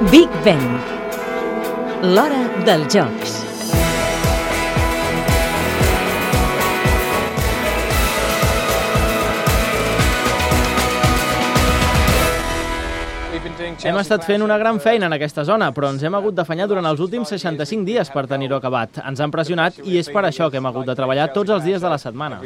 Big Ben. L'hora dels jocs. Hem estat fent una gran feina en aquesta zona, però ens hem hagut d'afanyar durant els últims 65 dies per tenir-ho acabat. Ens han pressionat i és per això que hem hagut de treballar tots els dies de la setmana.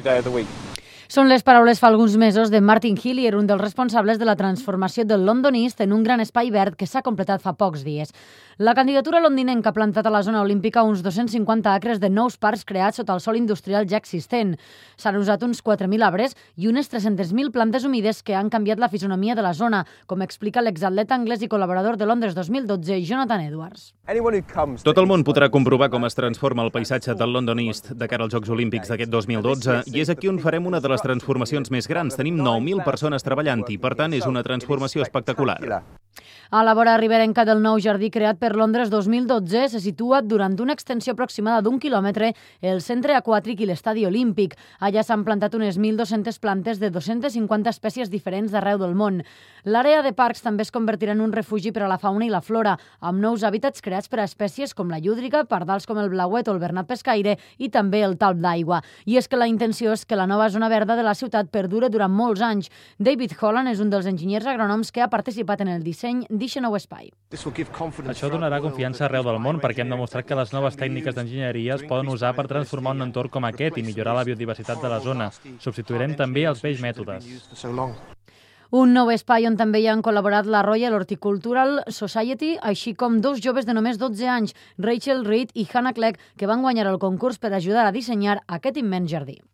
Són les paraules fa alguns mesos de Martin Hillier, un dels responsables de la transformació del London East en un gran espai verd que s'ha completat fa pocs dies. La candidatura londinenca ha plantat a la zona olímpica uns 250 acres de nous parcs creats sota el sol industrial ja existent. S'han usat uns 4.000 arbres i unes 300.000 plantes humides que han canviat la fisonomia de la zona, com explica l'exatleta anglès i col·laborador de Londres 2012, Jonathan Edwards. Tot el món podrà comprovar com es transforma el paisatge del London East de cara als Jocs Olímpics d'aquest 2012 i és aquí on farem una de les transformacions més grans. Tenim 9.000 persones treballant-hi, per tant és una transformació espectacular. A la vora riberenca del nou jardí creat per Londres 2012 se situa durant una extensió aproximada d'un quilòmetre el centre aquàtic i l'estadi olímpic. Allà s'han plantat unes 1.200 plantes de 250 espècies diferents d'arreu del món. L'àrea de parcs també es convertirà en un refugi per a la fauna i la flora, amb nous hàbitats creats per a espècies com la llúdriga, pardals com el blauet o el bernat pescaire i també el talp d'aigua. I és que la intenció és que la nova zona verda de la ciutat perdure durant molts anys. David Holland és un dels enginyers agrònoms que ha participat en el disseny d'eixe nou espai. Això donarà confiança arreu del món perquè hem demostrat que les noves tècniques d'enginyeria es poden usar per transformar un entorn com aquest i millorar la biodiversitat de la zona. Substituirem també els vells mètodes. Un nou espai on també hi han col·laborat la Royal Horticultural Society, així com dos joves de només 12 anys, Rachel Reed i Hannah Clegg, que van guanyar el concurs per ajudar a dissenyar aquest immens jardí.